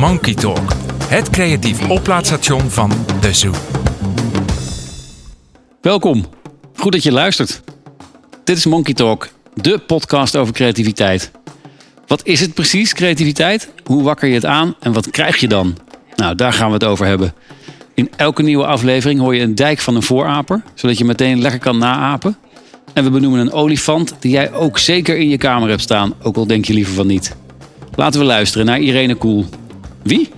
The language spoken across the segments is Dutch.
Monkey Talk, het creatief oplaadstation van De Zoo. Welkom. Goed dat je luistert. Dit is Monkey Talk, de podcast over creativiteit. Wat is het precies, creativiteit? Hoe wakker je het aan en wat krijg je dan? Nou, daar gaan we het over hebben. In elke nieuwe aflevering hoor je een dijk van een vooraper, zodat je meteen lekker kan naapen. En we benoemen een olifant die jij ook zeker in je kamer hebt staan, ook al denk je liever van niet. Laten we luisteren naar Irene Koel. Wie?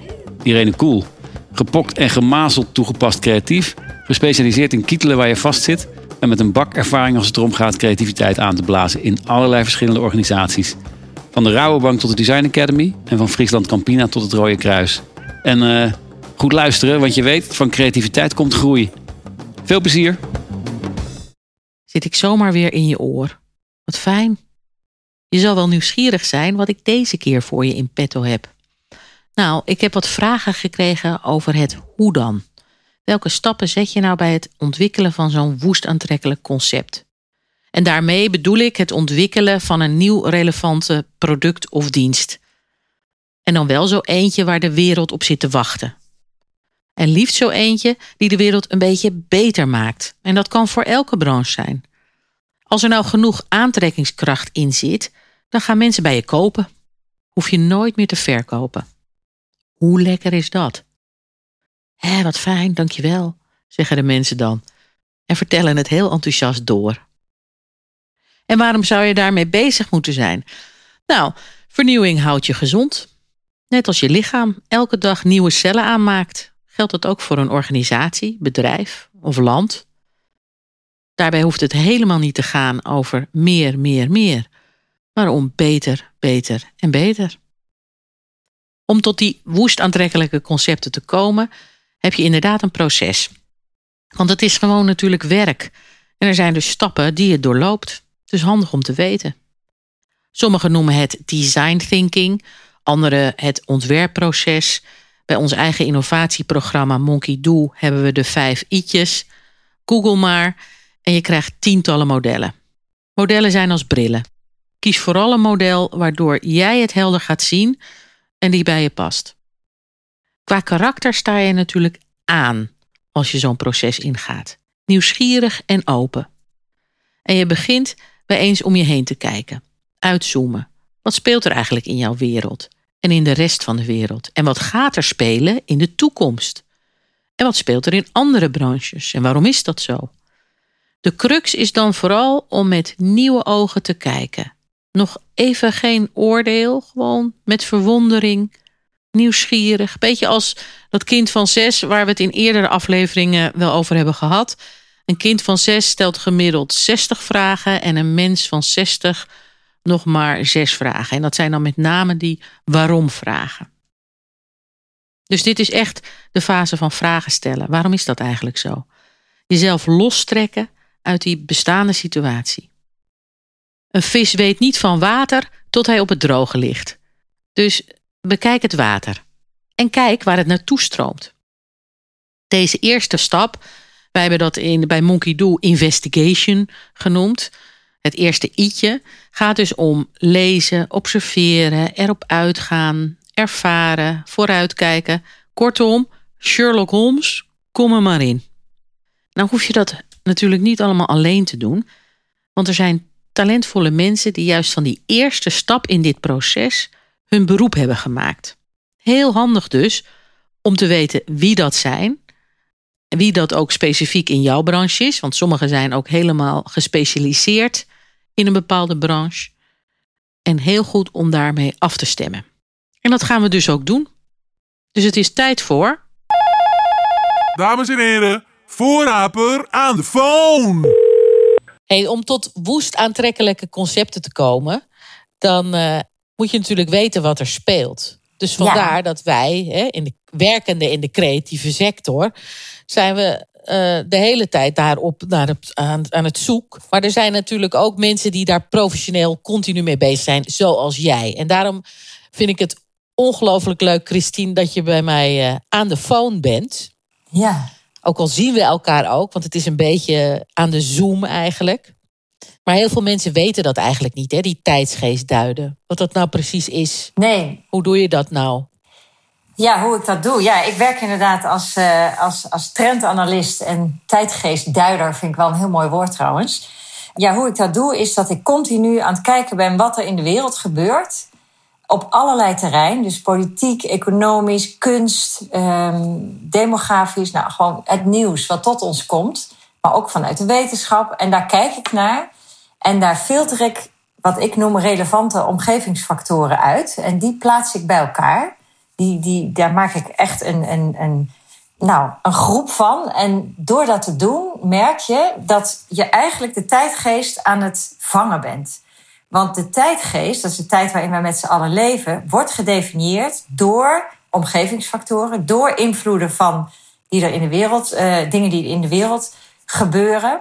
Irene Koel. Gepokt en gemazeld toegepast creatief, gespecialiseerd in kietelen waar je vastzit en met een bak ervaring als het erom gaat creativiteit aan te blazen in allerlei verschillende organisaties. Van de Rabobank tot de Design Academy en van Friesland Campina tot het Rode Kruis. En uh, goed luisteren, want je weet, van creativiteit komt groei. Veel plezier! Zit ik zomaar weer in je oor. Wat fijn. Je zal wel nieuwsgierig zijn wat ik deze keer voor je in petto heb. Nou, ik heb wat vragen gekregen over het hoe dan. Welke stappen zet je nou bij het ontwikkelen van zo'n woest aantrekkelijk concept? En daarmee bedoel ik het ontwikkelen van een nieuw relevante product of dienst. En dan wel zo eentje waar de wereld op zit te wachten. En liefst zo eentje die de wereld een beetje beter maakt. En dat kan voor elke branche zijn. Als er nou genoeg aantrekkingskracht in zit, dan gaan mensen bij je kopen. Hoef je nooit meer te verkopen. Hoe lekker is dat? Hé, wat fijn, dankjewel, zeggen de mensen dan. En vertellen het heel enthousiast door. En waarom zou je daarmee bezig moeten zijn? Nou, vernieuwing houdt je gezond. Net als je lichaam elke dag nieuwe cellen aanmaakt, geldt dat ook voor een organisatie, bedrijf of land. Daarbij hoeft het helemaal niet te gaan over meer, meer, meer, maar om beter, beter en beter. Om tot die woest aantrekkelijke concepten te komen, heb je inderdaad een proces. Want het is gewoon natuurlijk werk. En er zijn dus stappen die je doorloopt. Dus handig om te weten. Sommigen noemen het design thinking, anderen het ontwerpproces. Bij ons eigen innovatieprogramma Monkey Do hebben we de vijf i'tjes. Google maar en je krijgt tientallen modellen. Modellen zijn als brillen. Kies vooral een model waardoor jij het helder gaat zien en die bij je past. Qua karakter sta je natuurlijk aan als je zo'n proces ingaat. Nieuwsgierig en open. En je begint bij eens om je heen te kijken. Uitzoomen. Wat speelt er eigenlijk in jouw wereld en in de rest van de wereld? En wat gaat er spelen in de toekomst? En wat speelt er in andere branches en waarom is dat zo? De crux is dan vooral om met nieuwe ogen te kijken. Nog even geen oordeel, gewoon met verwondering, nieuwsgierig. Beetje als dat kind van zes, waar we het in eerdere afleveringen wel over hebben gehad. Een kind van zes stelt gemiddeld 60 vragen en een mens van 60 nog maar zes vragen. En dat zijn dan met name die waarom vragen. Dus dit is echt de fase van vragen stellen. Waarom is dat eigenlijk zo? Jezelf lostrekken uit die bestaande situatie. Een vis weet niet van water tot hij op het droge ligt. Dus bekijk het water en kijk waar het naartoe stroomt. Deze eerste stap, wij hebben dat in, bij Monkey Do investigation genoemd. Het eerste i'tje gaat dus om lezen, observeren, erop uitgaan, ervaren, vooruitkijken. Kortom, Sherlock Holmes, kom er maar in. Nou hoef je dat natuurlijk niet allemaal alleen te doen, want er zijn talentvolle mensen die juist van die eerste stap in dit proces hun beroep hebben gemaakt. Heel handig dus om te weten wie dat zijn. En wie dat ook specifiek in jouw branche is. Want sommigen zijn ook helemaal gespecialiseerd in een bepaalde branche. En heel goed om daarmee af te stemmen. En dat gaan we dus ook doen. Dus het is tijd voor. Dames en heren, voorraper aan de phone. Hey, om tot woest aantrekkelijke concepten te komen, dan uh, moet je natuurlijk weten wat er speelt. Dus vandaar dat wij, hè, in de, werkende in de creatieve sector, zijn we uh, de hele tijd daarop naar het, aan, aan het zoek. Maar er zijn natuurlijk ook mensen die daar professioneel continu mee bezig zijn, zoals jij. En daarom vind ik het ongelooflijk leuk, Christine, dat je bij mij uh, aan de phone bent. Ja. Ook al zien we elkaar ook, want het is een beetje aan de zoom eigenlijk. Maar heel veel mensen weten dat eigenlijk niet, hè, die tijdsgeest duiden. Wat dat nou precies is. Nee. Hoe doe je dat nou? Ja, hoe ik dat doe. Ja, ik werk inderdaad als, uh, als, als trendanalist en tijdgeestduider. Vind ik wel een heel mooi woord trouwens. Ja, hoe ik dat doe is dat ik continu aan het kijken ben wat er in de wereld gebeurt. Op allerlei terreinen. Dus politiek, economisch, kunst, um, demografisch. Nou, gewoon het nieuws wat tot ons komt. Maar ook vanuit de wetenschap. En daar kijk ik naar. En daar filter ik wat ik noem relevante omgevingsfactoren uit. En die plaats ik bij elkaar. Die, die, daar maak ik echt een, een, een, nou, een groep van. En door dat te doen, merk je dat je eigenlijk de tijdgeest aan het vangen bent. Want de tijdgeest, dat is de tijd waarin wij met z'n allen leven, wordt gedefinieerd door omgevingsfactoren, door invloeden van die er in de wereld, uh, dingen die in de wereld gebeuren.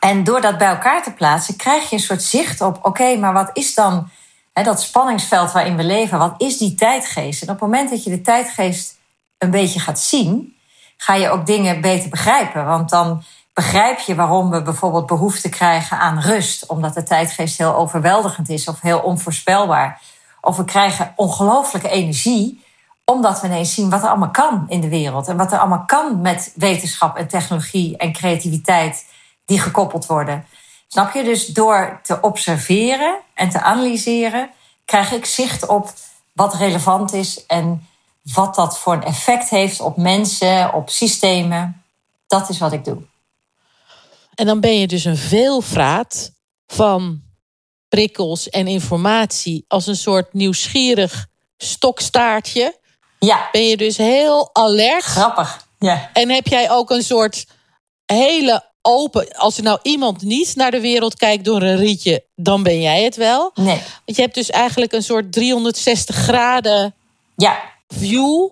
En door dat bij elkaar te plaatsen, krijg je een soort zicht op: oké, maar wat is dan hè, dat spanningsveld waarin we leven? Wat is die tijdgeest? En op het moment dat je de tijdgeest een beetje gaat zien, ga je ook dingen beter begrijpen. Want dan begrijp je waarom we bijvoorbeeld behoefte krijgen aan rust, omdat de tijdgeest heel overweldigend is of heel onvoorspelbaar. Of we krijgen ongelooflijke energie, omdat we ineens zien wat er allemaal kan in de wereld en wat er allemaal kan met wetenschap en technologie en creativiteit die gekoppeld worden. Snap je? Dus door te observeren en te analyseren, krijg ik zicht op wat relevant is en wat dat voor een effect heeft op mensen, op systemen. Dat is wat ik doe. En dan ben je dus een veelvraat van prikkels en informatie als een soort nieuwsgierig stokstaartje. Ja. Ben je dus heel alert. Grappig. Ja. En heb jij ook een soort hele open. Als er nou iemand niet naar de wereld kijkt door een rietje, dan ben jij het wel. Nee. Want je hebt dus eigenlijk een soort 360 graden ja. view.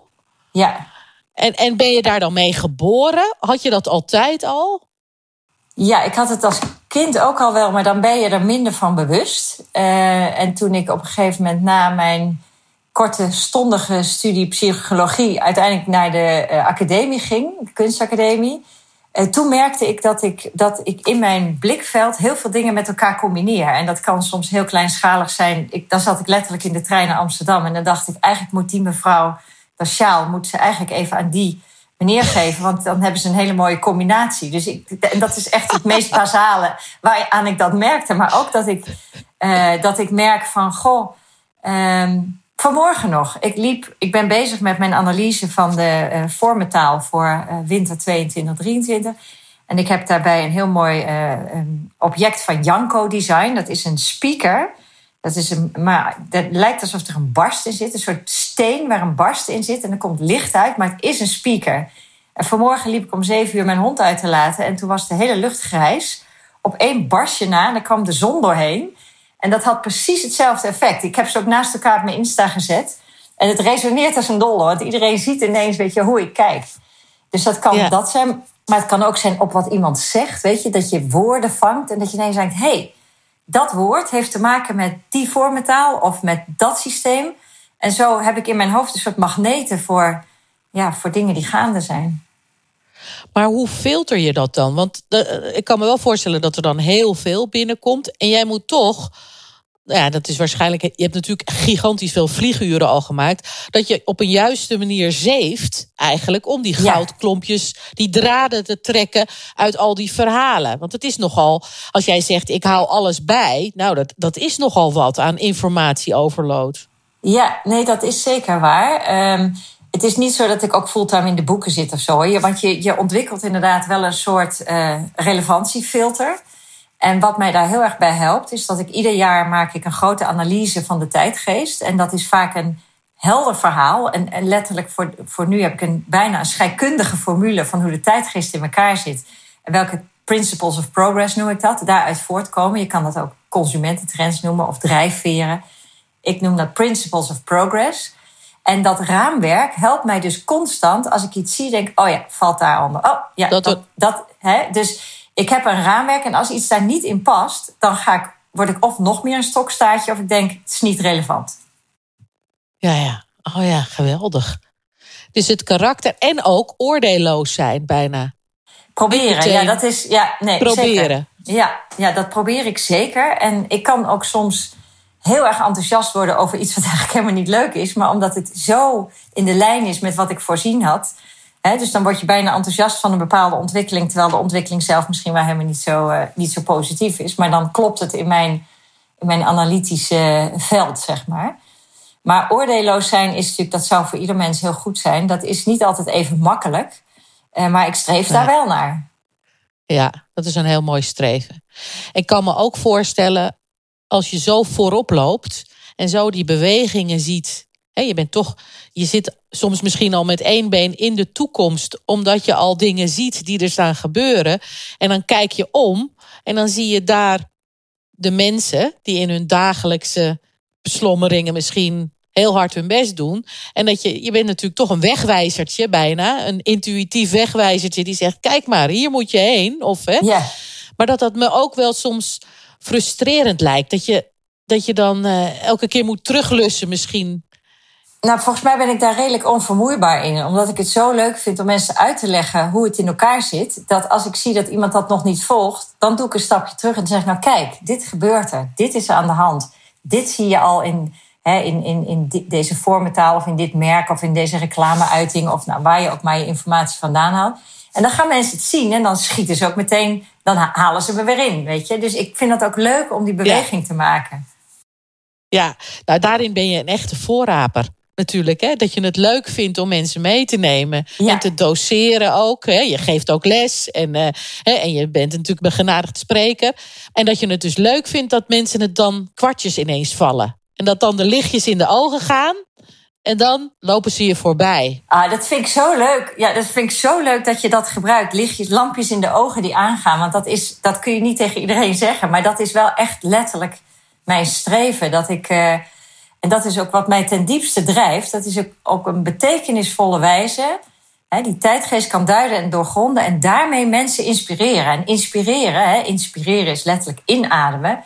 Ja. En, en ben je daar dan mee geboren? Had je dat altijd al? Ja, ik had het als kind ook al wel, maar dan ben je er minder van bewust. Uh, en toen ik op een gegeven moment na mijn korte stondige studie psychologie uiteindelijk naar de uh, academie ging, de kunstacademie uh, toen merkte ik dat, ik dat ik in mijn blikveld heel veel dingen met elkaar combineer. En dat kan soms heel kleinschalig zijn. Ik, dan zat ik letterlijk in de trein naar Amsterdam en dan dacht ik, eigenlijk moet die mevrouw, dat sjaal, moet ze eigenlijk even aan die meneer geven, want dan hebben ze een hele mooie combinatie. Dus ik, en dat is echt het meest basale waaraan ik dat merkte. Maar ook dat ik, uh, dat ik merk van, goh, um, Vanmorgen nog. Ik, liep, ik ben bezig met mijn analyse van de uh, vormentaal voor uh, winter 22-23. En ik heb daarbij een heel mooi um, object van Janko Design. Dat is een speaker. Dat, is een, maar dat lijkt alsof er een barst in zit. Een soort steen waar een barst in zit. En er komt licht uit, maar het is een speaker. En vanmorgen liep ik om zeven uur mijn hond uit te laten. En toen was de hele lucht grijs. Op één barstje na. En daar kwam de zon doorheen. En dat had precies hetzelfde effect. Ik heb ze ook naast elkaar op mijn Insta gezet. En het resoneert als een dolle. Want iedereen ziet ineens weet je, hoe ik kijk. Dus dat kan dat zijn. Maar het kan ook zijn op wat iemand zegt. Weet je, dat je woorden vangt. En dat je ineens denkt, hé, hey, dat woord heeft te maken met die vormentaal. Of met dat systeem. En zo heb ik in mijn hoofd een soort magneten voor, ja, voor dingen die gaande zijn. Maar hoe filter je dat dan? Want uh, ik kan me wel voorstellen dat er dan heel veel binnenkomt. En jij moet toch. Ja, dat is waarschijnlijk. Je hebt natuurlijk gigantisch veel vlieguren al gemaakt. Dat je op een juiste manier zeeft, eigenlijk, om die goudklompjes, die draden te trekken uit al die verhalen. Want het is nogal, als jij zegt, ik hou alles bij. Nou, dat, dat is nogal wat aan informatieoverload. Ja, nee, dat is zeker waar. Um, het is niet zo dat ik ook fulltime in de boeken zit of zo. Want je, je ontwikkelt inderdaad wel een soort uh, relevantiefilter. En wat mij daar heel erg bij helpt, is dat ik ieder jaar maak ik een grote analyse van de tijdgeest. En dat is vaak een helder verhaal. En, en letterlijk voor, voor nu heb ik een bijna een scheikundige formule van hoe de tijdgeest in elkaar zit. En welke principles of progress noem ik dat, daaruit voortkomen. Je kan dat ook consumententrends noemen of drijfveren. Ik noem dat principles of progress. En dat raamwerk helpt mij dus constant als ik iets zie, denk oh ja, valt daaronder. Oh ja, dat, dat, dat hè? Dus ik heb een raamwerk en als iets daar niet in past, dan ga ik, word ik of nog meer een stokstaartje of ik denk het is niet relevant. Ja, ja. Oh ja, geweldig. Dus het karakter en ook oordeelloos zijn bijna. Proberen, ja, dat is. Ja, nee, proberen. Zeker. Ja, ja, dat probeer ik zeker. En ik kan ook soms heel erg enthousiast worden over iets wat eigenlijk helemaal niet leuk is, maar omdat het zo in de lijn is met wat ik voorzien had. Dus dan word je bijna enthousiast van een bepaalde ontwikkeling, terwijl de ontwikkeling zelf misschien wel helemaal niet zo, uh, niet zo positief is. Maar dan klopt het in mijn, in mijn analytische veld, zeg maar. Maar oordeelloos zijn is natuurlijk, dat zou voor ieder mens heel goed zijn. Dat is niet altijd even makkelijk, uh, maar ik streef daar wel naar. Ja, dat is een heel mooi streven. Ik kan me ook voorstellen, als je zo voorop loopt en zo die bewegingen ziet. Je bent toch, je zit soms misschien al met één been in de toekomst, omdat je al dingen ziet die er staan gebeuren. En dan kijk je om en dan zie je daar de mensen die in hun dagelijkse beslommeringen misschien heel hard hun best doen. En dat je, je bent natuurlijk toch een wegwijzertje bijna. Een intuïtief wegwijzertje die zegt: kijk maar, hier moet je heen. Of, hè. Ja. Maar dat dat me ook wel soms frustrerend lijkt. Dat je, dat je dan uh, elke keer moet teruglussen misschien. Nou, volgens mij ben ik daar redelijk onvermoeibaar in. Omdat ik het zo leuk vind om mensen uit te leggen hoe het in elkaar zit. Dat als ik zie dat iemand dat nog niet volgt, dan doe ik een stapje terug en zeg Nou, kijk, dit gebeurt er. Dit is er aan de hand. Dit zie je al in in, in, in deze vormentaal of in dit merk of in deze reclameuiting of nou, waar je ook maar je informatie vandaan haalt. En dan gaan mensen het zien en dan schieten ze ook meteen, dan halen ze me weer in, weet je. Dus ik vind het ook leuk om die beweging te maken. Ja, nou daarin ben je een echte voorraper natuurlijk. Hè? Dat je het leuk vindt om mensen mee te nemen. En te doseren ook. Hè? Je geeft ook les. En, uh, hè? en je bent natuurlijk begenadigd spreker. En dat je het dus leuk vindt dat mensen het dan kwartjes ineens vallen. En dat dan de lichtjes in de ogen gaan. En dan lopen ze je voorbij. Ah, dat vind ik zo leuk. Ja, dat vind ik zo leuk dat je dat gebruikt. Lichtjes, lampjes in de ogen die aangaan. Want dat, is, dat kun je niet tegen iedereen zeggen. Maar dat is wel echt letterlijk mijn streven. Dat ik, uh, en dat is ook wat mij ten diepste drijft. Dat is ook, ook een betekenisvolle wijze. Hè, die tijdgeest kan duiden en doorgronden. En daarmee mensen inspireren. En inspireren, hè, inspireren is letterlijk inademen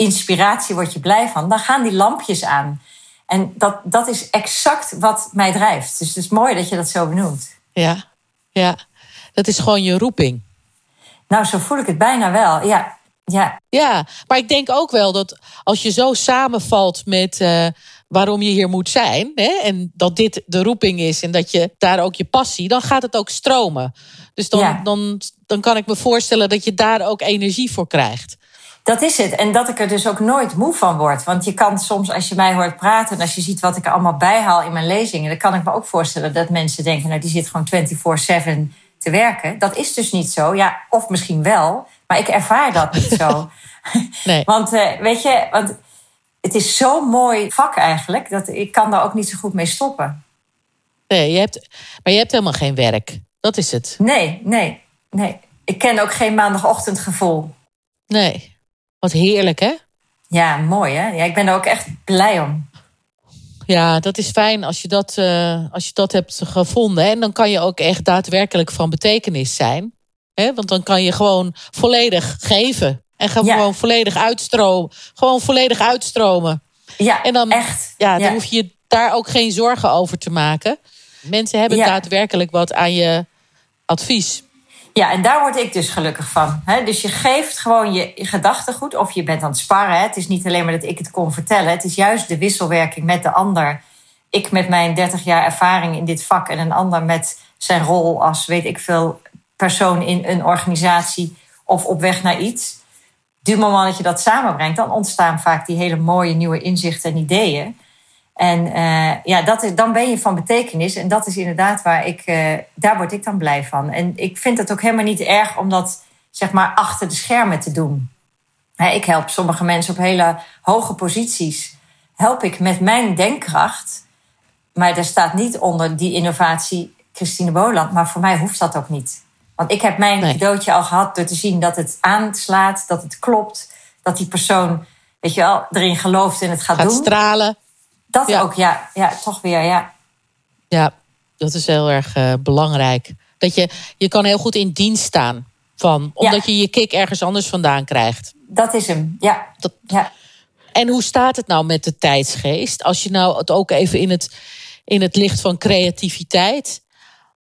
inspiratie word je blij van, dan gaan die lampjes aan. En dat, dat is exact wat mij drijft. Dus het is mooi dat je dat zo benoemt. Ja, ja. dat is gewoon je roeping. Nou, zo voel ik het bijna wel. Ja, ja. ja maar ik denk ook wel dat als je zo samenvalt met uh, waarom je hier moet zijn, hè, en dat dit de roeping is en dat je daar ook je passie, dan gaat het ook stromen. Dus dan, ja. dan, dan kan ik me voorstellen dat je daar ook energie voor krijgt. Dat is het. En dat ik er dus ook nooit moe van word. Want je kan soms, als je mij hoort praten en als je ziet wat ik er allemaal bijhaal in mijn lezingen, dan kan ik me ook voorstellen dat mensen denken, nou, die zit gewoon 24-7 te werken. Dat is dus niet zo. Ja, of misschien wel, maar ik ervaar dat niet zo. nee. Want uh, weet je, want het is zo'n mooi vak eigenlijk, dat ik kan daar ook niet zo goed mee stoppen. Nee, je hebt, maar je hebt helemaal geen werk. Dat is het. Nee, nee, nee. Ik ken ook geen maandagochtendgevoel. Nee. Wat heerlijk, hè? Ja, mooi, hè? Ja, ik ben er ook echt blij om. Ja, dat is fijn als je dat, uh, als je dat hebt gevonden. En dan kan je ook echt daadwerkelijk van betekenis zijn. Hè? Want dan kan je gewoon volledig geven. En gaan ja. gewoon volledig uitstromen. Gewoon volledig uitstromen. Ja, en dan, echt. Ja, dan hoef je daar ook geen zorgen over te maken. Mensen hebben daadwerkelijk wat aan je advies. Ja, en daar word ik dus gelukkig van. Dus je geeft gewoon je gedachtegoed of je bent aan het sparren. Het is niet alleen maar dat ik het kon vertellen. Het is juist de wisselwerking met de ander. Ik met mijn 30 jaar ervaring in dit vak en een ander met zijn rol als, weet ik veel, persoon in een organisatie of op weg naar iets. Du moment dat je dat samenbrengt, dan ontstaan vaak die hele mooie nieuwe inzichten en ideeën. En uh, ja, dat is, dan ben je van betekenis. En dat is inderdaad waar ik, uh, daar word ik dan blij van. En ik vind het ook helemaal niet erg om dat, zeg maar, achter de schermen te doen. ik help sommige mensen op hele hoge posities. Help ik met mijn denkkracht. Maar er staat niet onder die innovatie Christine Boland. Maar voor mij hoeft dat ook niet. Want ik heb mijn nee. cadeautje al gehad door te zien dat het aanslaat, dat het klopt. Dat die persoon, weet je wel, erin gelooft en het gaat, gaat doen. stralen. Dat ja. ook, ja. Ja, toch weer, ja. Ja, dat is heel erg uh, belangrijk. Dat je, je kan heel goed in dienst staan van, omdat ja. je je kick ergens anders vandaan krijgt. Dat is hem, ja. Dat, ja. En hoe staat het nou met de tijdsgeest? Als je nou het ook even in het, in het licht van creativiteit.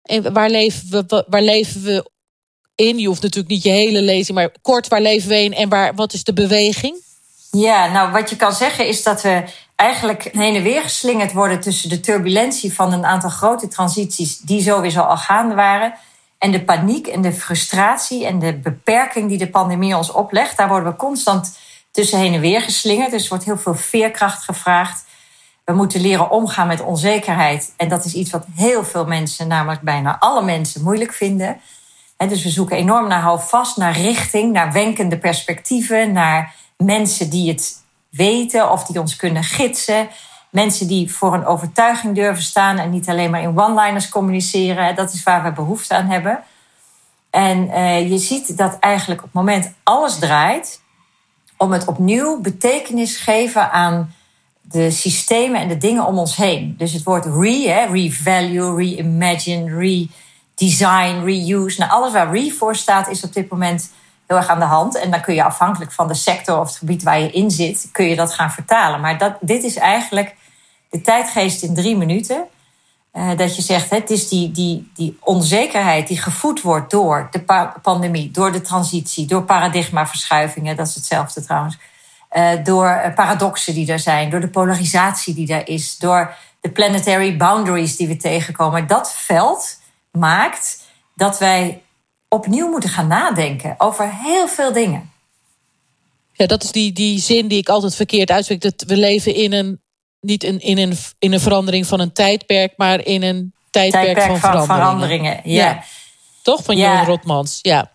En waar leven we, waar leven we in? Je hoeft natuurlijk niet je hele lezing, maar kort, waar leven we in en waar, wat is de beweging? Ja, nou wat je kan zeggen is dat we eigenlijk heen en weer geslingerd worden tussen de turbulentie van een aantal grote transities die sowieso al gaande waren. En de paniek en de frustratie en de beperking die de pandemie ons oplegt, daar worden we constant tussen heen en weer geslingerd. Dus er wordt heel veel veerkracht gevraagd. We moeten leren omgaan met onzekerheid. En dat is iets wat heel veel mensen, namelijk bijna alle mensen, moeilijk vinden. dus we zoeken enorm naar houvast, naar richting, naar wenkende perspectieven, naar mensen die het weten of die ons kunnen gidsen. Mensen die voor een overtuiging durven staan en niet alleen maar in one-liners communiceren. Dat is waar we behoefte aan hebben. En uh, je ziet dat eigenlijk op het moment alles draait om het opnieuw betekenis geven aan de systemen en de dingen om ons heen. Dus het woord re, hè, revalue, reimagine, redesign, reuse. Nou, alles waar re voor staat is op dit moment heel erg aan de hand. En dan kun je afhankelijk van de sector of het gebied waar je in zit, kun je dat gaan vertalen. Maar dat, dit is eigenlijk de tijdgeest in drie minuten. Uh, dat je zegt, het is die, die, die onzekerheid die gevoed wordt door de pandemie, door de transitie, door paradigmaverschuivingen, dat is hetzelfde trouwens. Uh, door eh, paradoxen die er zijn, door de polarisatie die er is, door de planetary boundaries die we tegenkomen. Dat veld maakt dat wij opnieuw moeten gaan nadenken over heel veel dingen. Ja, dat is die, die zin die ik altijd verkeerd uitspreek. Dat we leven in een, niet in, in, een, in een verandering van een tijdperk, maar in een tijdperk, van, van, veranderingen. ja. Toch? Van ja. Rotmans. Ja.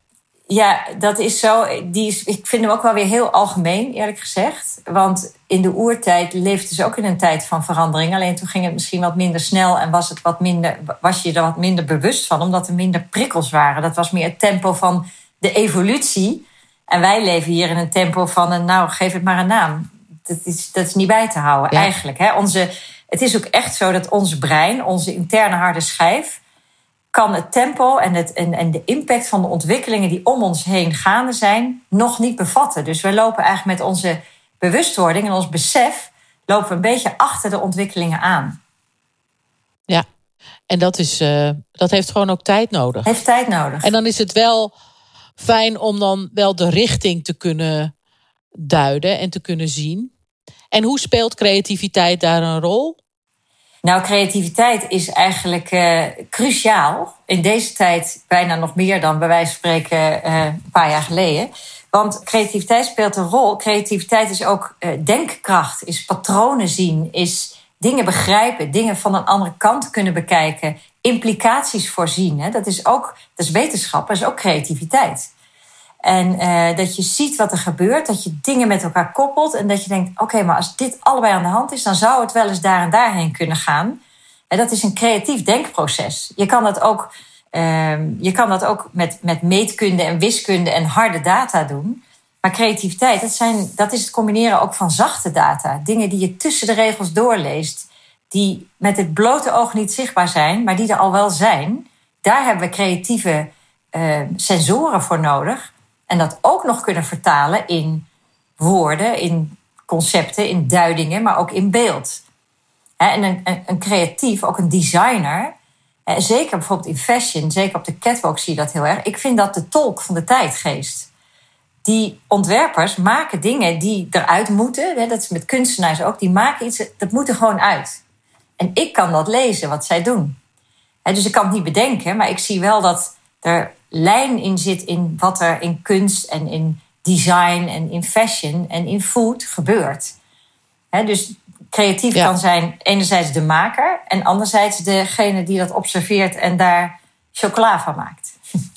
Ja, dat is zo. Die is, ik vind hem ook wel weer heel algemeen, eerlijk gezegd. Want in de oertijd leefden ze ook in een tijd van verandering. Alleen toen ging het misschien wat minder snel en was, het wat minder, was je er wat minder bewust van, omdat er minder prikkels waren. Dat was meer het tempo van de evolutie. En wij leven hier in een tempo van een, nou, geef het maar een naam. Dat is, dat is niet bij te houden, eigenlijk. Hè? Onze, het is ook echt zo dat ons brein, onze interne harde schijf, kan het tempo en, het, en, en de impact van de ontwikkelingen die om ons heen gaande zijn, nog niet bevatten. Dus we lopen eigenlijk met onze bewustwording en ons besef, lopen we een beetje achter de ontwikkelingen aan. Ja, en dat, is, uh, dat heeft gewoon ook tijd nodig. Heeft tijd nodig. En dan is het wel fijn om dan wel de richting te kunnen duiden en te kunnen zien. En hoe speelt creativiteit daar een rol? Nou, creativiteit is eigenlijk uh, cruciaal. In deze tijd bijna nog meer dan bij wijze van spreken uh, een paar jaar geleden. Want creativiteit speelt een rol. Creativiteit is ook uh, denkkracht, is patronen zien, is dingen begrijpen, dingen van een andere kant kunnen bekijken, implicaties voorzien. Hè? Dat is ook, dat is wetenschap, dat is ook creativiteit. En uh, dat je ziet wat er gebeurt, dat je dingen met elkaar koppelt en dat je denkt: oké, maar als dit allebei aan de hand is, dan zou het wel eens daar en daarheen kunnen gaan. En dat is een creatief denkproces. Je kan dat ook, uh, je kan dat ook met, met meetkunde en wiskunde en harde data doen. Maar creativiteit, dat, zijn, dat is het combineren ook van zachte data. Dingen die je tussen de regels doorleest, die met het blote oog niet zichtbaar zijn, maar die er al wel zijn. Daar hebben we creatieve uh, sensoren voor nodig. En dat ook nog kunnen vertalen in woorden, in concepten, in duidingen, maar ook in beeld. En een, een creatief, ook een designer, zeker bijvoorbeeld in fashion, zeker op de catwalk zie je dat heel erg. Ik vind dat de tolk van de tijdgeest. Die ontwerpers maken dingen die eruit moeten. Dat is met kunstenaars ook. Die maken iets, dat moet er gewoon uit. En ik kan dat lezen, wat zij doen. Dus ik kan het niet bedenken, maar ik zie wel dat er lijn in zit in wat er in kunst en in design en in fashion en in food gebeurt. dus creatief kan zijn enerzijds de maker en anderzijds degene die dat observeert en daar chocola van maakt.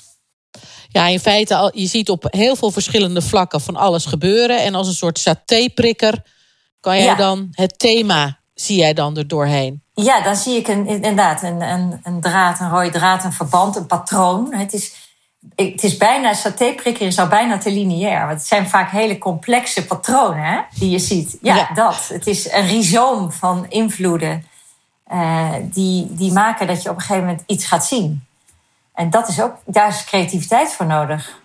Ja, in feite, je ziet op heel veel verschillende vlakken van alles gebeuren. En als een soort satéprikker kan jij dan het thema, zie jij dan er doorheen? Ja, dan zie ik een, inderdaad een, een, een draad, een rode draad, een verband, een patroon. Het is, het is bijna, satéprikker is al bijna te lineair. Want het zijn vaak hele complexe patronen hè, die je ziet. Ja, dat. Het is een rhizoom van invloeden uh, die, die maken dat je op een gegeven moment iets gaat zien. En dat is ook, daar is creativiteit voor nodig.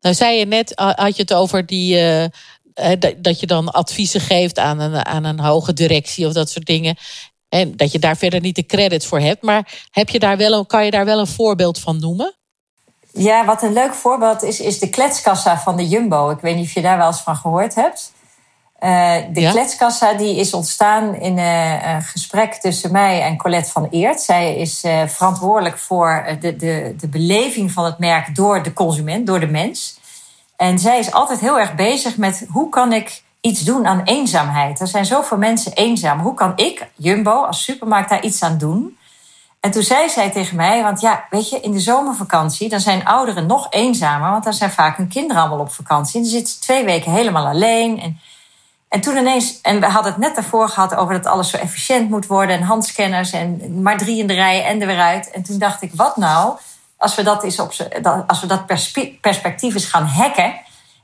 Nou, zei je net, had je het over die, uh, dat je dan adviezen geeft aan een, aan een hoge directie of dat soort dingen. En dat je daar verder niet de credits voor hebt. Maar heb je daar wel een, kan je daar wel een voorbeeld van noemen? Ja, wat een leuk voorbeeld is, is de kletskassa van de Jumbo. Ik weet niet of je daar wel eens van gehoord hebt. Uh, de kletskassa die is ontstaan in uh, een gesprek tussen mij en Colette van Eert. Zij is uh, verantwoordelijk voor de, de, de beleving van het merk door de consument, door de mens. En zij is altijd heel erg bezig met hoe kan ik iets doen aan eenzaamheid. Er zijn zoveel mensen eenzaam. Hoe kan ik, Jumbo, als supermarkt daar iets aan doen? En toen zei zij tegen mij, want ja, weet je, in de zomervakantie, dan zijn ouderen nog eenzamer, want dan zijn vaak hun kinderen allemaal op vakantie. En dan zitten ze twee weken helemaal alleen. En, en toen ineens, en we hadden het net daarvoor gehad over dat alles zo efficiënt moet worden en handscanners en maar drie in de rij en er weer uit. En toen dacht ik, wat nou als we dat, eens op, als we dat perspectief eens gaan hacken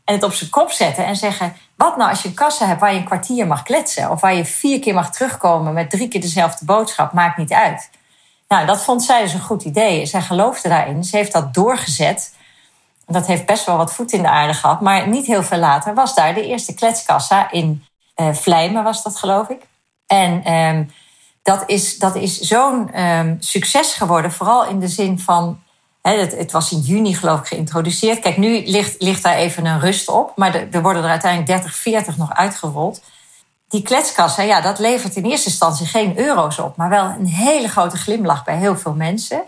en het op zijn kop zetten en zeggen: wat nou als je een kassa hebt waar je een kwartier mag kletsen of waar je vier keer mag terugkomen met drie keer dezelfde boodschap, maakt niet uit. Nou, dat vond zij dus een goed idee. Zij geloofde daarin. Ze heeft dat doorgezet. Dat heeft best wel wat voet in de aarde gehad. Maar niet heel veel later was daar de eerste kletskassa in uh, Vlijmen, was dat geloof ik. En um, dat is, dat is zo'n um, succes geworden. Vooral in de zin van het, het, was in juni geloof ik geïntroduceerd. Kijk, nu ligt, ligt daar even een rust op. Maar er worden er uiteindelijk 30, 40 nog uitgerold. Die kletskassa, ja, dat levert in eerste instantie geen euro's op. Maar wel een hele grote glimlach bij heel veel mensen.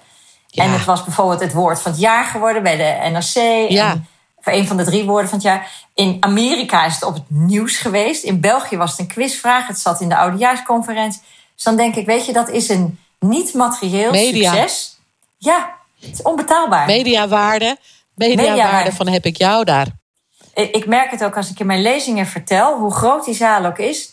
En het was bijvoorbeeld het woord van het jaar geworden bij de NRC. Ja. En voor een van de drie woorden van het jaar. In Amerika is het op het nieuws geweest. In België was het een quizvraag. Het zat in de oudejaarsconferentie. Dus dan denk ik, weet je, dat is een niet-materieel succes. Ja, het is onbetaalbaar. Mediawaarde. Mediawaarde Media van heb ik jou daar. Ik merk het ook als ik in mijn lezingen vertel, hoe groot die zaal ook is, 80%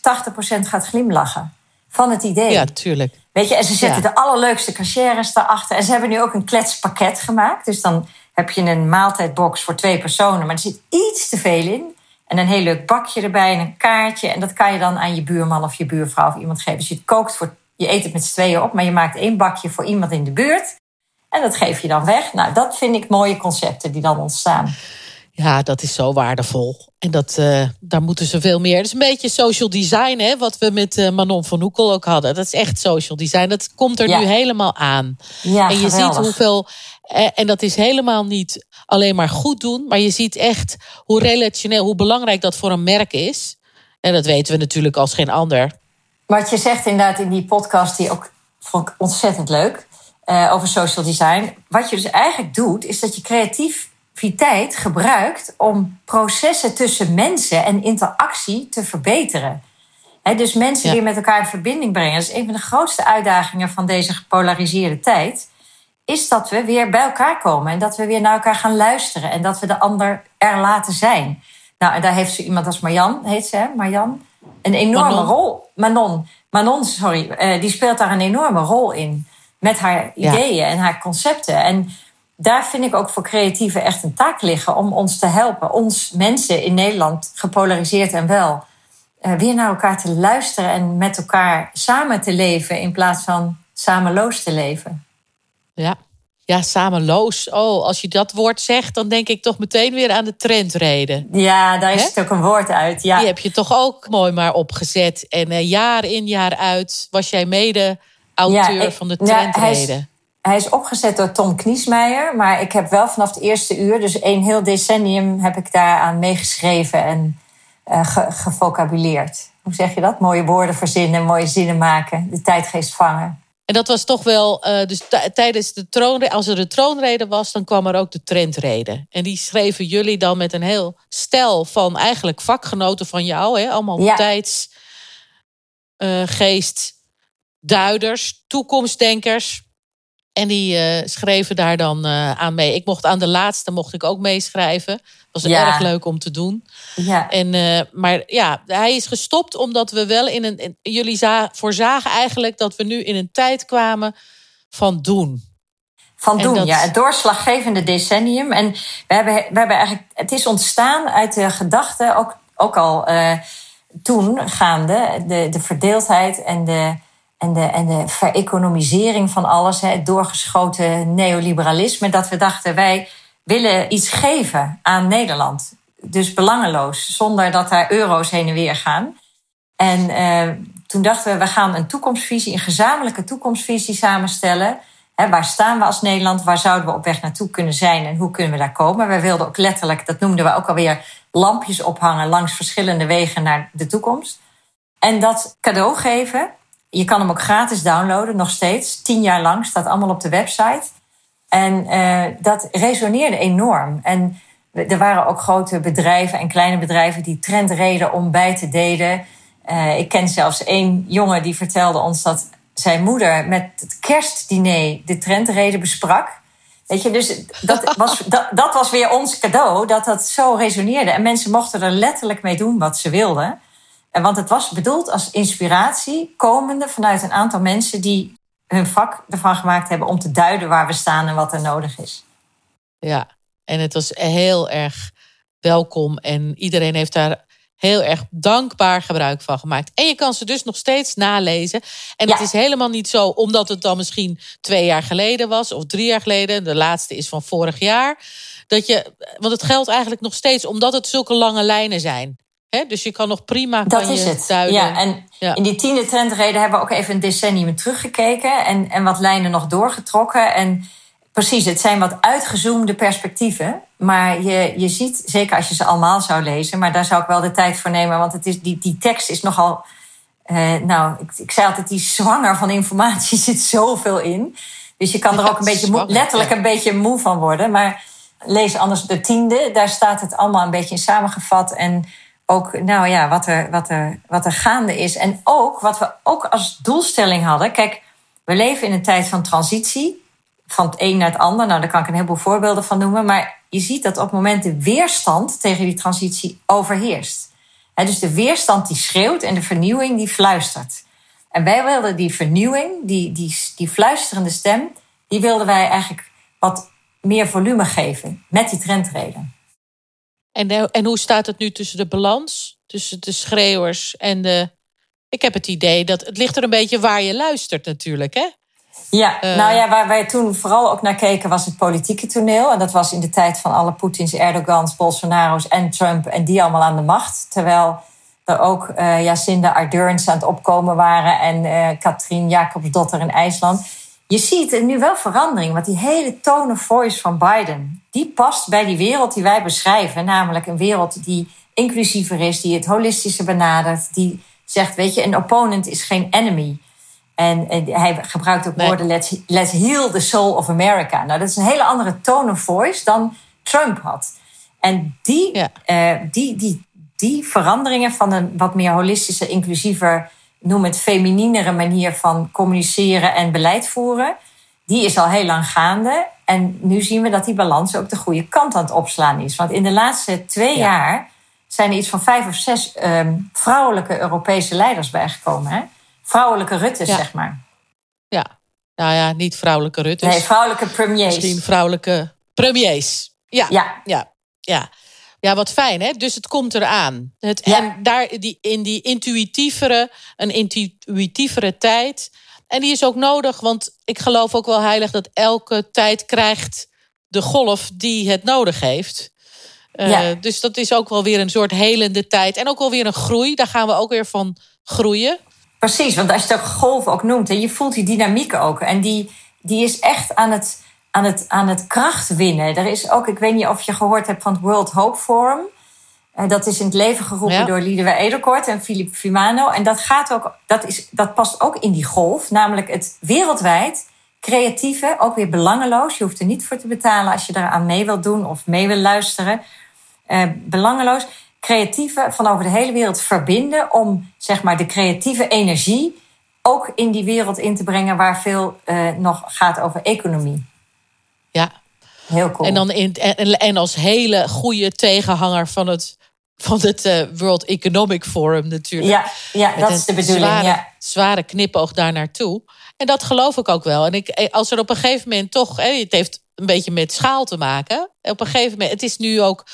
gaat glimlachen. Van het idee. Ja, tuurlijk. Weet je, en ze zetten de allerleukste cashiers daarachter. En ze hebben nu ook een kletspakket gemaakt. Dus dan heb je een maaltijdbox voor twee personen, maar er zit iets te veel in. En een heel leuk bakje erbij en een kaartje. En dat kan je dan aan je buurman of je buurvrouw of iemand geven. Dus je kookt voor, je eet het met z'n tweeën op, maar je maakt één bakje voor iemand in de buurt. En dat geef je dan weg. Nou, dat vind ik mooie concepten die dan ontstaan. Ja, dat is zo waardevol. En dat, uh, daar moeten ze veel meer. Het is een beetje social design, hè, wat we met uh, Manon van Hoekel ook hadden. Dat is echt social design. Dat komt er nu helemaal aan. Ja, en je geweldig. ziet hoeveel. Eh, en dat is helemaal niet alleen maar goed doen, maar je ziet echt hoe relationeel, hoe belangrijk dat voor een merk is. En dat weten we natuurlijk als geen ander. Wat je zegt inderdaad in die podcast, die ook vond ik ontzettend leuk over social design. Wat je dus eigenlijk doet, is dat je creativiteit gebruikt om processen tussen mensen en interactie te verbeteren. He, dus mensen ja. weer met elkaar in verbinding brengen. Dat is een van de grootste uitdagingen van deze gepolariseerde tijd. Is dat we weer bij elkaar komen en dat we weer naar elkaar gaan luisteren en dat we de ander er laten zijn. Nou, en daar heeft ze iemand als Marjan, heet ze, hè? Marjan, een enorme Manon. rol. Manon, Manon, sorry, uh, die speelt daar een enorme rol in met haar ideeën ja. en haar concepten. En daar vind ik ook voor creatieven echt een taak liggen om ons te helpen. Ons mensen in Nederland, gepolariseerd en wel, uh, weer naar elkaar te luisteren en met elkaar samen te leven in plaats van samenloos te leven. Ja. Ja, samenloos. Oh, als je dat woord zegt, dan denk ik toch meteen weer aan de trendreden. Ja, daar is He? het ook een woord uit. Ja. Die heb je toch ook mooi maar opgezet. En uh, jaar in, jaar uit was jij mede auteur ja, ik, van de trendreden. Nou, hij, is, opgezet door Tom Kniesmeijer. Maar ik heb wel vanaf het eerste uur, dus een heel decennium, heb ik daaraan meegeschreven en uh, ge, gevocabuleerd. Hoe zeg je dat? Mooie woorden verzinnen, mooie zinnen maken, de tijdgeest vangen. En dat was toch wel, uh, dus tijdens de troonrede, als er de troonrede was, dan kwam er ook de trendrede. En die schreven jullie dan met een heel stel van eigenlijk vakgenoten van jou, hè? allemaal ja. tijdsgeest. Uh, duiders, toekomstdenkers. En die uh, schreven daar dan uh, aan mee. Ik mocht aan de laatste mocht ik ook meeschrijven. was ja. erg leuk om te doen. Ja. En, uh, maar ja, hij is gestopt omdat we wel in een. In, jullie za voorzagen eigenlijk dat we nu in een tijd kwamen van doen. Van doen, dat... ja. Het doorslaggevende decennium. En we hebben, we hebben eigenlijk. Het is ontstaan uit de gedachte, ook, ook al toen gaande, de, de verdeeldheid en de en de, en de vereconomisering van alles, het doorgeschoten neoliberalisme, dat we dachten wij willen iets geven aan Nederland. Dus belangeloos, zonder dat daar euro's heen en weer gaan. En uh, toen dachten we, we gaan een toekomstvisie, een gezamenlijke toekomstvisie samenstellen. He, waar staan we als Nederland? Waar zouden we op weg naartoe kunnen zijn en hoe kunnen we daar komen? Wij wilden ook letterlijk, dat noemden we ook alweer lampjes ophangen langs verschillende wegen naar de toekomst. En dat cadeau geven, je kan hem ook gratis downloaden, nog steeds. Tien jaar lang staat allemaal op de website. En uh, dat resoneerde enorm. En er waren ook grote bedrijven en kleine bedrijven die trendreden om bij te delen. Uh, ik ken zelfs één jongen die vertelde ons dat zijn moeder met het kerstdiner de trendreden besprak. Weet je, dus dat was, dat, dat was weer ons cadeau, dat dat zo resoneerde. En mensen mochten er letterlijk mee doen wat ze wilden. En want het was bedoeld als inspiratie, komende vanuit een aantal mensen die hun vak ervan gemaakt hebben om te duiden waar we staan en wat er nodig is. Ja, en het was heel erg welkom en iedereen heeft daar heel erg dankbaar gebruik van gemaakt. En je kan ze dus nog steeds nalezen. En het is helemaal niet zo, omdat het dan misschien twee jaar geleden was of drie jaar geleden. De laatste is van vorig jaar. Dat je, want het geldt eigenlijk nog steeds, omdat het zulke lange lijnen zijn. He, dus je kan nog prima dat kan is je het. duiden. Ja, en in die tiende trendreden hebben we ook even een decennium teruggekeken en, en wat lijnen nog doorgetrokken. En precies, het zijn wat uitgezoomde perspectieven. Maar je, je ziet, zeker als je ze allemaal zou lezen, maar daar zou ik wel de tijd voor nemen, want het is, die, die tekst is nogal. Uh, nou, ik, ik zei altijd, die zwanger van informatie zit zoveel in. Dus je kan er ook een beetje moe, letterlijk een beetje moe van worden. Maar lees anders de tiende, daar staat het allemaal een beetje in samengevat. En ook nou ja, wat, er, wat, er, wat er gaande is. En ook wat we ook als doelstelling hadden. Kijk, we leven in een tijd van transitie. Van het een naar het ander. Nou, daar kan ik een heleboel voorbeelden van noemen. Maar je ziet dat op het moment de weerstand tegen die transitie overheerst. dus de weerstand die schreeuwt en de vernieuwing die fluistert. En wij wilden die vernieuwing, die, die, die fluisterende stem, die wilden wij eigenlijk wat meer volume geven met die trendreden. En, en hoe staat het nu tussen de balans? Tussen de schreeuwers en de. Ik heb het idee dat het ligt er een beetje waar je luistert, natuurlijk. Hè? Ja, uh, nou ja, waar wij toen vooral ook naar keken was het politieke toneel. En dat was in de tijd van alle Poetins, Erdogans, Bolsonaro's en Trump en die allemaal aan de macht. Terwijl er ook uh, Jacinda Ardern aan het opkomen waren en uh, Katrien Jacobsdotter in IJsland. Je ziet er nu wel verandering, want die hele tone of voice van Biden, die past bij die wereld die wij beschrijven. Namelijk een wereld die inclusiever is, die het holistische benadert, die zegt, weet je, een opponent is geen enemy. En, en hij gebruikt ook woorden, let's, let's heal the soul of America. Nou, dat is een hele andere tone of voice dan Trump had. En die, ja. uh, die, die, die veranderingen van een wat meer holistische, inclusiever noem het femininere manier van communiceren en beleid voeren, die is al heel lang gaande. En nu zien we dat die balans ook de goede kant aan het opslaan is. Want in de laatste twee ja. jaar zijn er iets van vijf of zes um, vrouwelijke Europese leiders bijgekomen. Hè? Vrouwelijke Rutte, ja. zeg maar. Ja, nou ja, niet vrouwelijke Rutte. Nee, vrouwelijke premiers. Misschien vrouwelijke premiers. Ja, ja, ja. ja. Ja, wat fijn, hè? Dus het komt eraan. Het, Ja. En daar die, in die intuïtievere, een intuïtievere tijd. En die is ook nodig, want ik geloof ook wel heilig dat elke tijd krijgt de golf die het nodig heeft. Uh, Ja. Dus dat is ook wel weer een soort helende tijd. En ook wel weer een groei. Daar gaan we ook weer van groeien. Precies, want als je ook golf ook noemt, hè, je voelt die dynamiek ook. En die, die is echt aan het, aan, het, aan het kracht winnen. Er is ook, ik weet niet of je gehoord hebt van het World Hope Forum. Eh, dat is in het leven geroepen Ja. door Liedewij Edelkort en Philip Fumano. En dat, gaat ook, dat, is, dat past ook in die golf. Namelijk het wereldwijd creatieve, ook weer belangeloos. Je hoeft er niet voor te betalen als je daaraan mee wilt doen of mee wil luisteren. Eh, belangeloos. Creatieve van over de hele wereld verbinden om zeg maar, de creatieve energie ook in die wereld in te brengen waar veel eh, nog gaat over economie. Ja. Heel cool. En, dan in, en, en als hele goede tegenhanger van het, van het eh, World Economic Forum natuurlijk. ja, ja, dat is de bedoeling. Zware, Ja. zware knipoog daar naartoe. En dat geloof ik ook wel. En ik, eh, als er op een gegeven moment toch, hè, het heeft een beetje met schaal te maken. Op een gegeven moment, het is nu ook,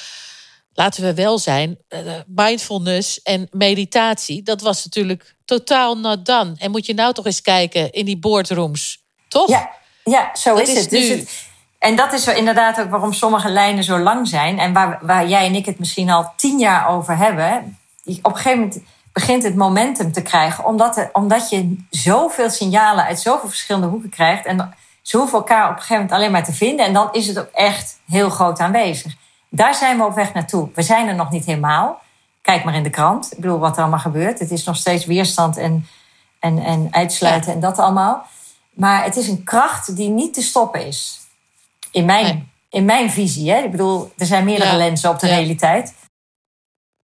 laten we wel zijn, eh, mindfulness en meditatie, dat was natuurlijk totaal not done. En moet je nou toch eens kijken in die boardrooms, toch? Ja, ja zo Dat is, is het. Dus nu- het. En dat is inderdaad ook waarom sommige lijnen zo lang zijn. En waar, waar jij en ik het misschien al tien jaar over hebben. Op een gegeven moment begint het momentum te krijgen. Omdat, er, omdat je zoveel signalen uit zoveel verschillende hoeken krijgt. En ze hoeven elkaar op een gegeven moment alleen maar te vinden. En dan is het ook echt heel groot aanwezig. Daar zijn we op weg naartoe. We zijn er nog niet helemaal. Kijk maar in de krant. Ik bedoel, wat er allemaal gebeurt. Het is nog steeds weerstand en, en, en uitsluiten en dat allemaal. Maar het is een kracht die niet te stoppen is. In mijn, Nee. in mijn visie. Hè? Ik bedoel, er zijn meerdere Ja. lenzen op de Ja. realiteit.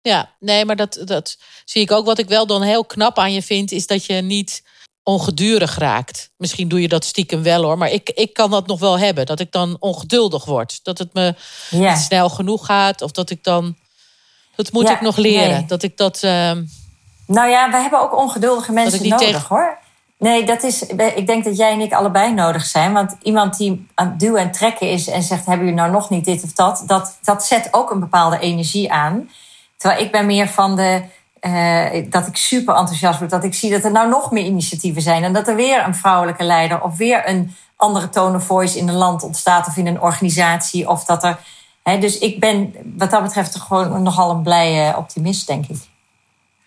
Ja, nee, maar dat, dat zie ik ook. Wat ik wel dan heel knap aan je vind, is dat je niet ongedurig raakt. Misschien doe je dat stiekem wel hoor, maar ik, ik kan dat nog wel hebben. Dat ik dan ongeduldig word. Dat het me Ja. niet snel genoeg gaat. Of dat ik dan. Dat moet Ja, ik nog leren. nee. Dat ik dat. ehm, Nou ja, we hebben ook ongeduldige mensen nodig tegen- hoor. Nee, dat is, ik denk dat jij en ik allebei nodig zijn. Want iemand die aan het duwen en trekken is en zegt: Hebben jullie nou nog niet dit of dat? Dat, dat zet ook een bepaalde energie aan. Terwijl ik ben meer van de. eh, dat ik super enthousiast word. Dat ik zie dat er nou nog meer initiatieven zijn. En dat er weer een vrouwelijke leider of weer een andere tone of voice in een land ontstaat of in een organisatie. Of dat er. Hè, dus ik ben wat dat betreft gewoon nogal een blije optimist, denk ik.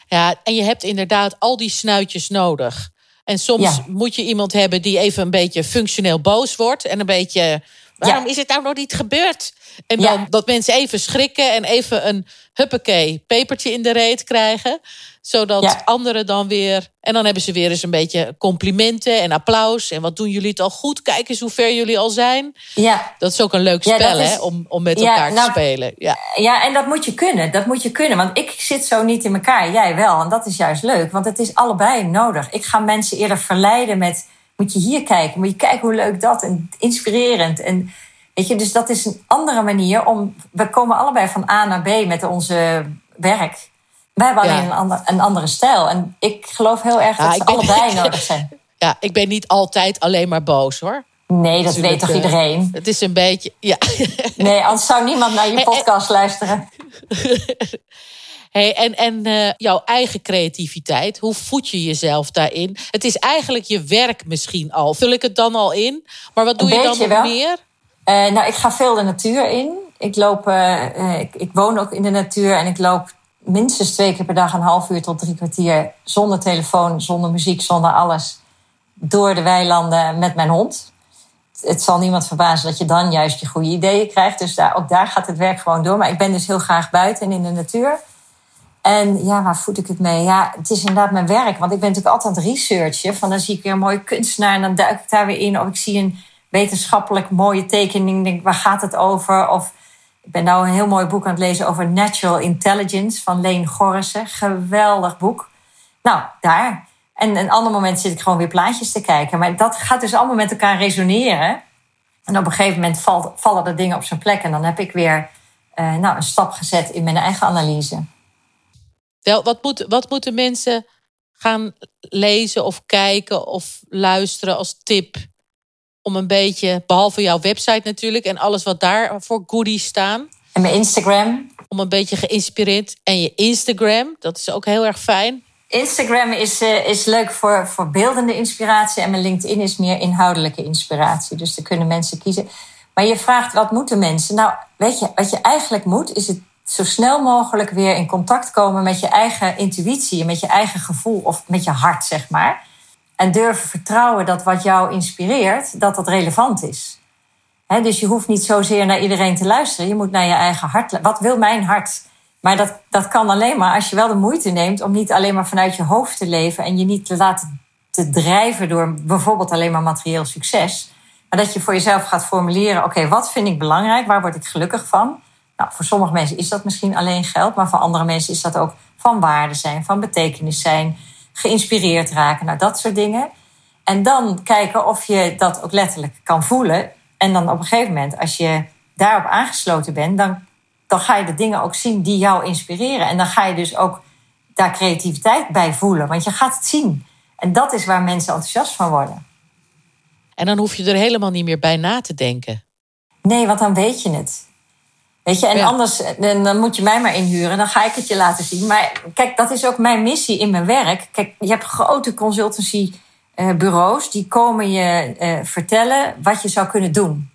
Ja, en je hebt inderdaad al die snuitjes nodig. En soms Ja. moet je iemand hebben die even een beetje functioneel boos wordt. En een beetje, waarom Ja. is het nou nog niet gebeurd? En Ja. dan dat mensen even schrikken en even een huppakee pepertje in de reet krijgen. Zodat Ja. anderen dan weer... En dan hebben ze weer eens een beetje complimenten en applaus. En wat doen jullie het al goed? Kijk eens hoe ver jullie al zijn. Ja, Dat is ook een leuk spel, is- hè? Om, om met elkaar nou- te spelen. Ja. Ja, en dat moet je kunnen. Dat moet je kunnen. Want ik zit zo niet in elkaar. Jij wel. En dat is juist leuk. Want het is allebei nodig. Ik ga mensen eerder verleiden met... Moet je hier kijken. Moet je kijken hoe leuk dat. En inspirerend. En weet je, dus dat is een andere manier om... We komen allebei van A naar B met onze werk. Wij hebben Ja. alleen een, ander, een andere stijl. En ik geloof heel erg Ja, dat ze ben- allebei nodig zijn. ja, ik ben niet altijd alleen maar boos, hoor. Nee, dat Natuurlijk, weet toch eh, iedereen? Het is een beetje... Ja. Nee, anders zou niemand naar je En- en- podcast luisteren. Hey, en en eh, jouw eigen creativiteit, hoe voed je jezelf daarin? Het is eigenlijk je werk misschien al. Vul ik het dan al in? Maar wat doe Een je dan nog wel. meer? Eh, nou, ik ga veel de natuur in. Ik, loop, eh, ik, ik woon ook in de natuur en ik loop minstens twee keer per dag een half uur tot drie kwartier zonder telefoon, zonder muziek, zonder alles door de weilanden met mijn hond. Het zal niemand verbazen dat je dan juist je goede ideeën krijgt. Dus daar, ook daar gaat het werk gewoon door. Maar ik ben dus heel graag buiten en in de natuur. En ja, waar voed ik het mee? Ja, het is inderdaad mijn werk. Want ik ben natuurlijk altijd aan het researchen. Van dan zie ik weer een mooie kunstenaar en dan duik ik daar weer in. Of ik zie een wetenschappelijk mooie tekening. Denk, waar gaat het over? Of ik ben nou een heel mooi boek aan het lezen over Natural Intelligence van Leen Gorrissen. Geweldig boek. Nou, daar. En een ander moment zit ik gewoon weer plaatjes te kijken. Maar dat gaat dus allemaal met elkaar resoneren. En op een gegeven moment vallen er dingen op zijn plek. En dan heb ik weer eh, nou, een stap gezet in mijn eigen analyse. Wel, wat, moet, wat moeten mensen gaan lezen of kijken of luisteren als tip? Om een beetje, behalve jouw website natuurlijk en alles wat daar voor goodies staan. En mijn Instagram. Om een beetje geïnspireerd. En je Instagram, dat is ook heel erg fijn. Instagram is, eh, is leuk voor, voor beeldende inspiratie. En mijn LinkedIn is meer inhoudelijke inspiratie. Dus daar kunnen mensen kiezen. Maar je vraagt, wat moeten mensen? Nou, weet je, wat je eigenlijk moet, is het zo snel mogelijk weer in contact komen met je eigen intuïtie. Met je eigen gevoel of met je hart, zeg maar. En durven vertrouwen dat wat jou inspireert, dat dat relevant is. Dus je hoeft niet zozeer naar iedereen te luisteren. Je moet naar je eigen hart. Wat wil mijn hart? Maar dat, dat kan alleen maar als je wel de moeite neemt om niet alleen maar vanuit je hoofd te leven en je niet te laten te drijven door bijvoorbeeld alleen maar materieel succes. Maar dat je voor jezelf gaat formuleren: oké, wat vind ik belangrijk? Waar word ik gelukkig van? Nou, voor sommige mensen is dat misschien alleen geld, maar voor andere mensen is dat ook van waarde zijn, van betekenis zijn, geïnspireerd raken, nou dat soort dingen. En dan kijken of je dat ook letterlijk kan voelen. En dan op een gegeven moment, als je daarop aangesloten bent, dan, dan ga je de dingen ook zien die jou inspireren. En dan ga je dus ook daar creativiteit bij voelen, want je gaat het zien. En dat is waar mensen enthousiast van worden. En dan hoef je er helemaal niet meer bij na te denken. Nee, want dan weet je het. Weet je, en Ja. anders dan, dan moet je mij maar inhuren. Dan ga ik het je laten zien. Maar kijk, dat is ook mijn missie in mijn werk. Kijk, je hebt grote consultancybureaus die komen je eh, vertellen wat je zou kunnen doen.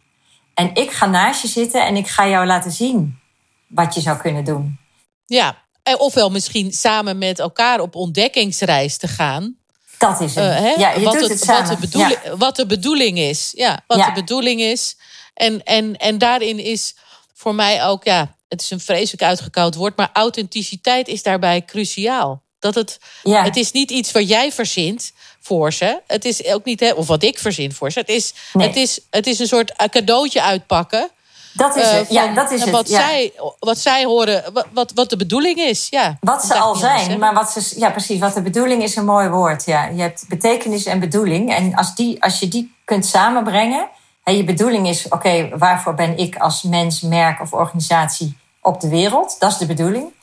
En ik ga naast je zitten en ik ga jou laten zien wat je zou kunnen doen. Ja, ofwel misschien samen met elkaar op ontdekkingsreis te gaan. Dat is het. Eh, hè? ja, je wat, doet het, het wat, de bedoeling, Ja. wat de bedoeling is. Ja, wat Ja. de bedoeling is. En, en, en daarin is voor mij ook, ja, het is een vreselijk uitgekoud woord, maar authenticiteit is daarbij cruciaal. Dat het, Ja. het is niet iets wat jij verzint voor ze. Het is ook niet, hè, of wat ik verzin voor ze. Het is, Nee. het is, het is een soort cadeautje uitpakken. Dat is eh, het. Ja, dat is het. Wat, ja. zij, wat zij horen, wat- wat, de bedoeling is. Ja, Wat ze al anders zijn, maar wat ze, ja, precies. Wat de bedoeling is een mooi woord. Ja. Je hebt betekenis en bedoeling. En als, die, als je die kunt samenbrengen. Je bedoeling is: oké, waarvoor ben ik als mens, merk of organisatie op de wereld? Dat is de bedoeling.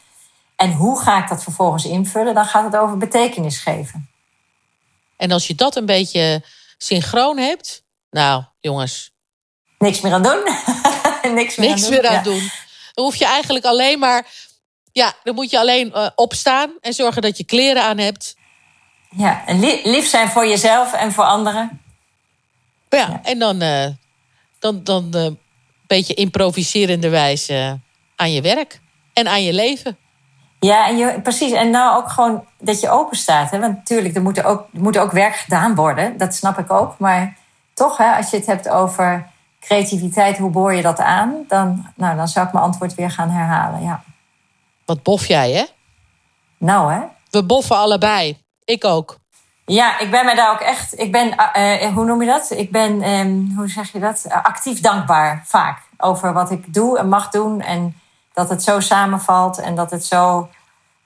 En hoe ga ik dat vervolgens invullen? Dan gaat het over betekenis geven. En als je dat een beetje synchroon hebt, nou jongens, Niks meer aan doen. Niks meer niks aan meer doen. aan Ja. doen. Dan hoef je eigenlijk alleen maar, ja, dan moet je alleen eh, opstaan en zorgen dat je kleren aan hebt. Ja, en li- lief zijn voor jezelf en voor anderen. Ja, Ja. en dan, eh, dan, dan eh, een beetje improviserende wijze aan je werk en aan je leven. Ja, en je, precies. En nou ook gewoon dat je open staat. Hè? Want natuurlijk, er moet ook, er moet ook werk gedaan worden. Dat snap ik ook. Maar toch, hè, als je het hebt over creativiteit, hoe boor je dat aan? Dan, nou, dan zou ik mijn antwoord weer gaan herhalen. Ja. Wat bof jij, hè? Nou, hè? We boffen allebei. Ik ook. Ja, ik ben mij daar ook echt. Ik ben, eh, eh, hoe noem je dat? Ik ben, ehm, hoe zeg je dat? Eh, actief dankbaar vaak over wat ik doe en mag doen. En dat het zo samenvalt en dat het zo,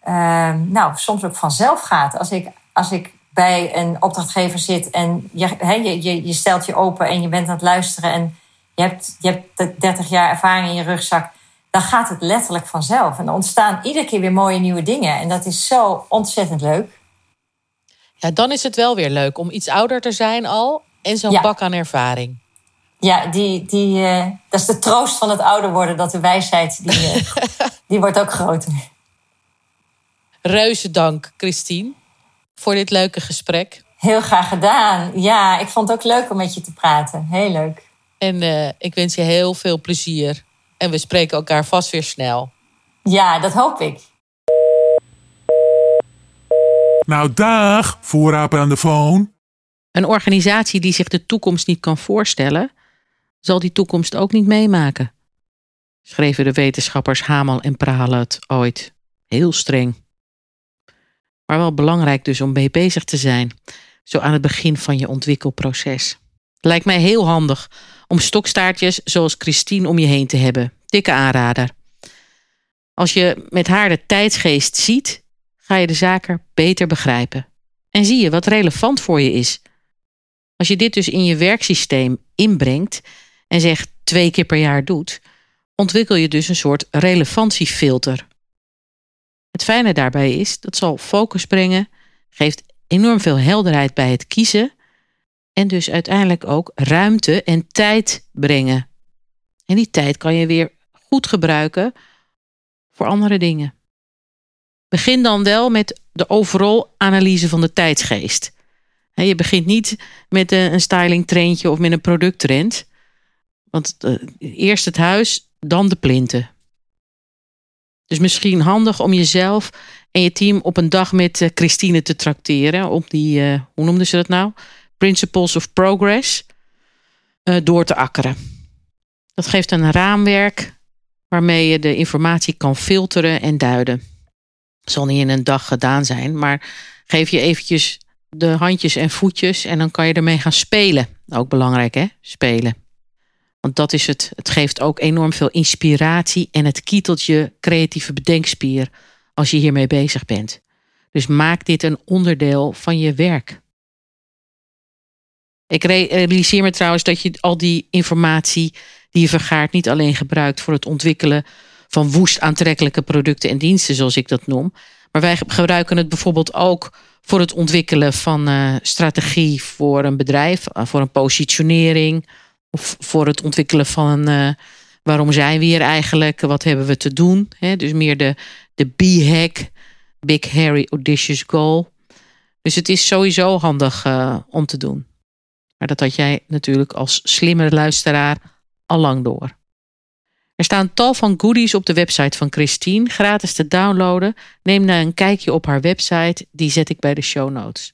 ehm, nou, soms ook vanzelf gaat. Als ik, als ik bij een opdrachtgever zit en je, je, je, je stelt je open en je bent aan het luisteren en je hebt, je hebt 30 jaar ervaring in je rugzak, dan gaat het letterlijk vanzelf. En er ontstaan iedere keer weer mooie nieuwe dingen. En dat is zo ontzettend leuk. Ja, dan is het wel weer leuk om iets ouder te zijn al en zo'n Ja. bak aan ervaring. Ja, die, die, eh, dat is de troost van het ouder worden. Dat de wijsheid, die, eh, die wordt ook groter. Reuze dank, Christine, voor dit leuke gesprek. Heel graag gedaan. Ja, ik vond het ook leuk om met je te praten. Heel leuk. En eh, ik wens je heel veel plezier. En we spreken elkaar vast weer snel. Ja, dat hoop ik. Nou, dag, voorraper aan de phone. Een organisatie die zich de toekomst niet kan voorstellen, zal die toekomst ook niet meemaken. Schreven de wetenschappers Hamel en Pralet ooit. Heel streng. Maar wel belangrijk dus om mee bezig te zijn, zo aan het begin van je ontwikkelproces. Lijkt mij heel handig om stokstaartjes zoals Christine om je heen te hebben. Dikke aanrader. Als je met haar de tijdsgeest ziet, ga je de zaken beter begrijpen. En zie je wat relevant voor je is. Als je dit dus in je werksysteem inbrengt en zegt twee keer per jaar doet, ontwikkel je dus een soort relevantiefilter. Het fijne daarbij is, dat zal focus brengen, geeft enorm veel helderheid bij het kiezen en dus uiteindelijk ook ruimte en tijd brengen. En die tijd kan je weer goed gebruiken voor andere dingen. Begin dan wel met de overall analyse van de tijdsgeest. Je begint niet met een een styling trendje of met een producttrend. Want eh, eerst het huis, dan de plinten. Dus misschien handig om jezelf en je team op een dag met eh, Christine te trakteren. Op die, eh, hoe noemden ze dat nou? Principles of Progress. eh, door te akkeren. Dat geeft een raamwerk waarmee je de informatie kan filteren en duiden. Zal niet in een dag gedaan zijn, maar geef je eventjes de handjes en voetjes en dan kan je ermee gaan spelen. Ook belangrijk hè, spelen. Want dat is het. Het geeft ook enorm veel inspiratie en het kietelt je creatieve bedenkspier als je hiermee bezig bent. Dus maak dit een onderdeel van je werk. Ik re- realiseer me trouwens dat je al die informatie die je vergaart niet alleen gebruikt voor het ontwikkelen van woest aantrekkelijke producten en diensten, zoals ik dat noem. Maar wij gebruiken het bijvoorbeeld ook voor het ontwikkelen van eh, strategie voor een bedrijf, eh, voor een positionering of voor het ontwikkelen van eh, waarom zijn we hier eigenlijk, wat hebben we te doen. Dus meer de, de B-hack, Big Hairy Audacious Goal. Dus het is sowieso handig om te doen. Maar dat had jij natuurlijk als slimme luisteraar al lang door. Er staan tal van goodies op de website van Christine, gratis te downloaden. Neem dan een kijkje op haar website, die zet ik bij de show notes.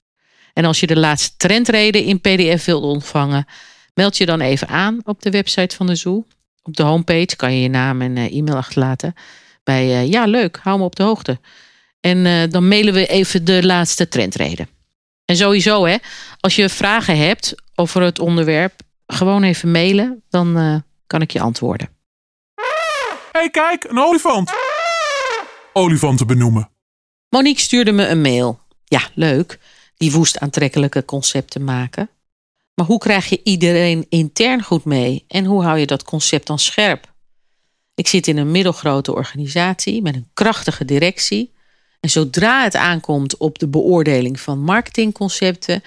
En als je de laatste trendreden in PDF wilt ontvangen, meld je dan even aan op de website van de Zoo. Op de homepage kan je je naam en eh, e-mail achterlaten. Bij eh, ja, leuk, hou me op de hoogte. En eh, dan mailen we even de laatste trendreden. En sowieso, hè, als je vragen hebt over het onderwerp, gewoon even mailen. Dan kan ik je antwoorden. Kijk, een olifant. Olifanten benoemen. Monique stuurde me een mail. Ja, leuk. Die woest aantrekkelijke concepten maken. Maar hoe krijg je iedereen intern goed mee? En hoe hou je dat concept dan scherp? Ik zit in een middelgrote organisatie met een krachtige directie. En zodra het aankomt op de beoordeling van marketingconcepten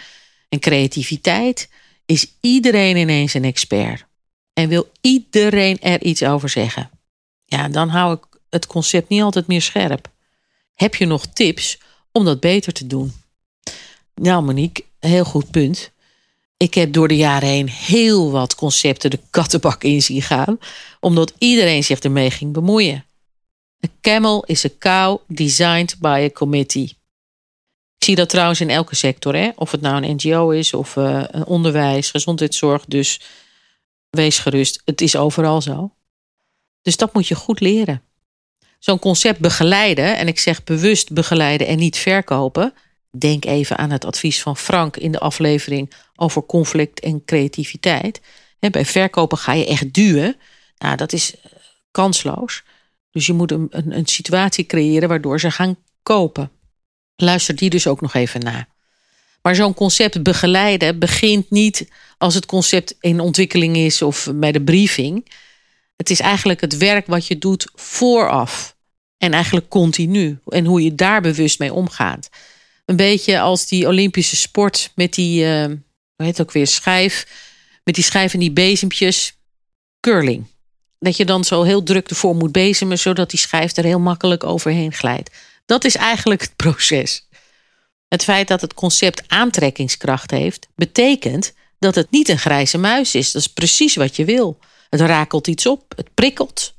en creativiteit, is iedereen ineens een expert. En wil iedereen er iets over zeggen. Ja, dan hou ik het concept niet altijd meer scherp. Heb je nog tips om dat beter te doen? Nou, Monique, heel goed punt. Ik heb door de jaren heen heel wat concepten de kattenbak in zien gaan, omdat iedereen zich ermee ging bemoeien. A camel is a cow designed by a committee. Ik zie dat trouwens in elke sector, hè? of het nou een NGO is of uh, onderwijs, gezondheidszorg. Dus wees gerust, het is overal zo. Dus dat moet je goed leren. Zo'n concept begeleiden, en ik zeg bewust begeleiden en niet verkopen. Denk even aan het advies van Frank in de aflevering over conflict en creativiteit. bij verkopen ga je echt duwen. Nou, dat is kansloos. Dus je moet een, een, een situatie creëren waardoor ze gaan kopen. Luister die dus ook nog even na. Maar zo'n concept begeleiden begint niet als het concept in ontwikkeling is of bij de briefing. Het is eigenlijk het werk wat je doet vooraf. En eigenlijk continu. En hoe je daar bewust mee omgaat. Een beetje als die Olympische sport met die, uh, hoe heet het ook weer, schijf. Met die schijf en die bezempjes. Curling. Dat je dan zo heel druk ervoor moet bezemen, zodat die schijf er heel makkelijk overheen glijdt. Dat is eigenlijk het proces. Het feit dat het concept aantrekkingskracht heeft, betekent dat het niet een grijze muis is. Dat is precies wat je wil. Het rakelt iets op, het prikkelt.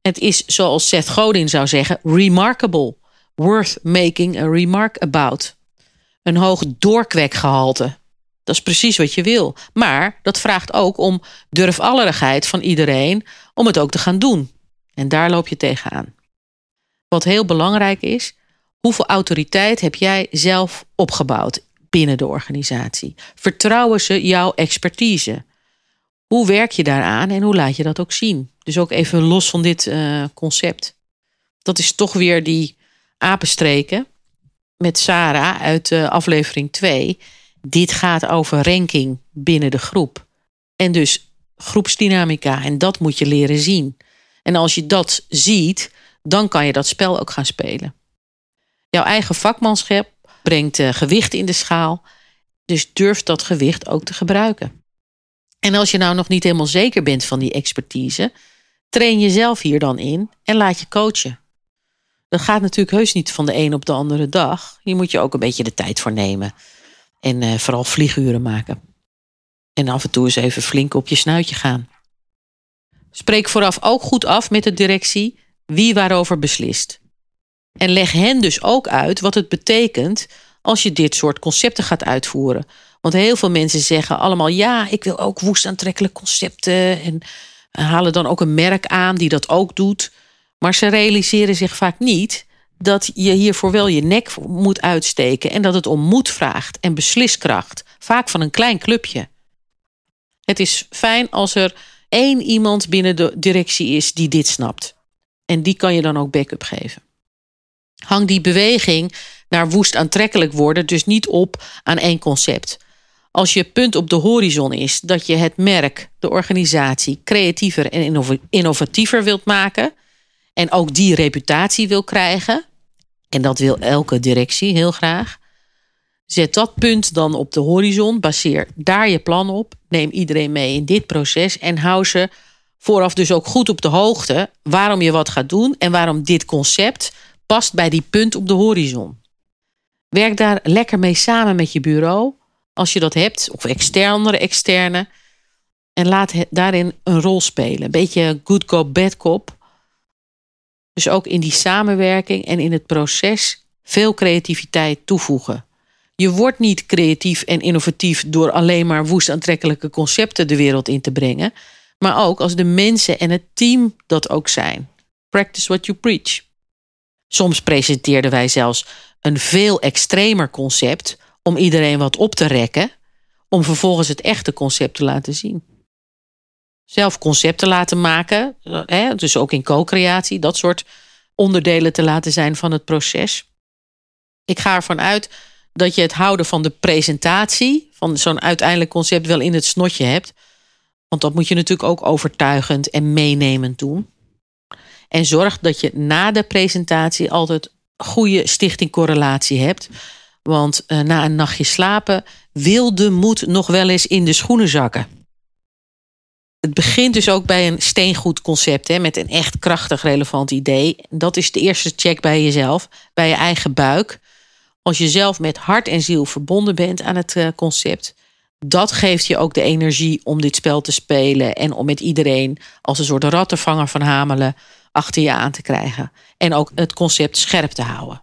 Het is, zoals Seth Godin zou zeggen, remarkable. Worth making a remark about. Een hoog doorkwekgehalte. Dat is precies wat je wil. Maar dat vraagt ook om durfallerigheid van iedereen om het ook te gaan doen. En daar loop je tegenaan. Wat heel belangrijk is, hoeveel autoriteit heb jij zelf opgebouwd binnen de organisatie? Vertrouwen ze jouw expertise? Hoe werk je daaraan en hoe laat je dat ook zien? Dus ook even los van dit uh, concept. Dat is toch weer die apenstreken met Sarah uit uh, aflevering 2. Dit gaat over ranking binnen de groep. En dus groepsdynamica. En dat moet je leren zien. En als je dat ziet, dan kan je dat spel ook gaan spelen. Jouw eigen vakmanschap brengt uh, gewicht in de schaal. Dus durf dat gewicht ook te gebruiken. En als je nou nog niet helemaal zeker bent van die expertise, train jezelf hier dan in en laat je coachen. Dat gaat natuurlijk heus niet van de een op de andere dag. Hier moet je ook een beetje de tijd voor nemen. En uh, vooral vlieguren maken. En af en toe eens even flink op je snuitje gaan. Spreek vooraf ook goed af met de directie wie waarover beslist. En leg hen dus ook uit wat het betekent als je dit soort concepten gaat uitvoeren. Want heel veel mensen zeggen allemaal ja, ik wil ook woest aantrekkelijke concepten. En halen dan ook een merk aan die dat ook doet. Maar ze realiseren zich vaak niet dat je hiervoor wel je nek moet uitsteken en dat het om moed vraagt en besliskracht, vaak van een klein clubje. Het is fijn als er één iemand binnen de directie is die dit snapt. En die kan je dan ook backup geven. Hang die beweging naar woest aantrekkelijk worden dus niet op aan één concept. Als je punt op de horizon is dat je het merk, de organisatie, creatiever en innovatiever wilt maken. En ook die reputatie wil krijgen. En dat wil elke directie heel graag. Zet dat punt dan op de horizon. Baseer daar je plan op. Neem iedereen mee in dit proces. En hou ze vooraf dus ook goed op de hoogte waarom je wat gaat doen. En waarom dit concept past bij die punt op de horizon. Werk daar lekker mee samen met je bureau als je dat hebt, of externe externe. En laat daarin een rol spelen. Een beetje good cop, bad cop. Dus ook in die samenwerking en in het proces veel creativiteit toevoegen. Je wordt niet creatief en innovatief door alleen maar woest aantrekkelijke concepten de wereld in te brengen. Maar ook als de mensen en het team dat ook zijn. Practice what you preach. Soms presenteerden wij zelfs een veel extremer concept om iedereen wat op te rekken, om vervolgens het echte concept te laten zien. Zelf concepten laten maken, dus ook in co-creatie, dat soort onderdelen te laten zijn van het proces. Ik ga ervan uit dat je het houden van de presentatie, van zo'n uiteindelijk concept, wel in het snotje hebt. Want dat moet je natuurlijk ook overtuigend en meenemend doen. En zorg dat je na de presentatie altijd goede stichting correlatie hebt. Want uh, na een nachtje slapen wil de moed nog wel eens in de schoenen zakken. Het begint dus ook bij een steengoed concept, hè, met een echt krachtig relevant idee. Dat is de eerste check bij jezelf, bij je eigen buik. Als je zelf met hart en ziel verbonden bent aan het uh, concept, dat geeft je ook de energie om dit spel te spelen en om met iedereen als een soort rattenvanger van Hamelen achter je aan te krijgen. En ook het concept scherp te houden.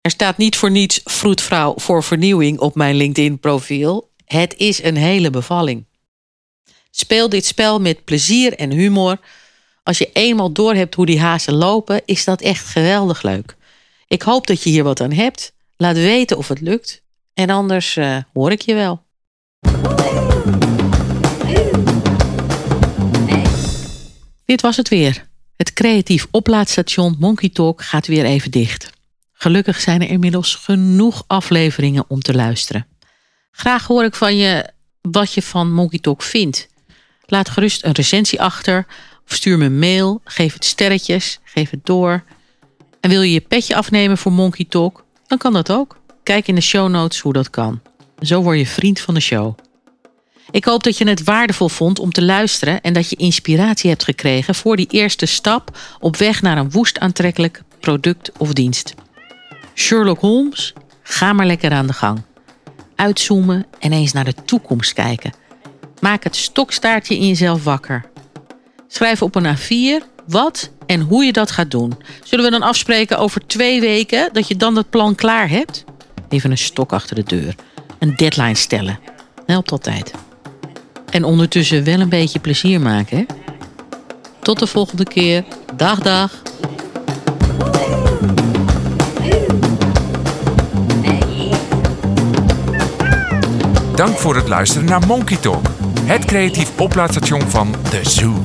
Er staat niet voor niets vroedvrouw voor vernieuwing op mijn LinkedIn-profiel. Het is een hele bevalling. Speel dit spel met plezier en humor. Als je eenmaal doorhebt hoe die hazen lopen, is dat echt geweldig leuk. Ik hoop dat je hier wat aan hebt. Laat weten of het lukt. En anders uh, hoor ik je wel. Dit was het weer. Het creatief oplaadstation Monkey Talk gaat weer even dicht. Gelukkig zijn er inmiddels genoeg afleveringen om te luisteren. Graag hoor ik van je wat je van Monkey Talk vindt. Laat gerust een recensie achter of stuur me een mail. Geef het sterretjes, geef het door. En wil je je petje afnemen voor Monkey Talk? Dan kan dat ook. Kijk in de show notes hoe dat kan. Zo word je vriend van de show. Ik hoop dat je het waardevol vond om te luisteren en dat je inspiratie hebt gekregen voor die eerste stap op weg naar een woest aantrekkelijk product of dienst. Sherlock Holmes, ga maar lekker aan de gang. Uitzoomen en eens naar de toekomst kijken. Maak het stokstaartje in jezelf wakker. Schrijf op een A4 wat en hoe je dat gaat doen. Zullen we dan afspreken over twee weken dat je dan dat plan klaar hebt? Even een stok achter de deur. Een deadline stellen. Helpt altijd. En ondertussen wel een beetje plezier maken. Tot de volgende keer. Dag, dag. Dank voor het luisteren naar Monkey Talk, het creatief oplaadstation van The Zoo.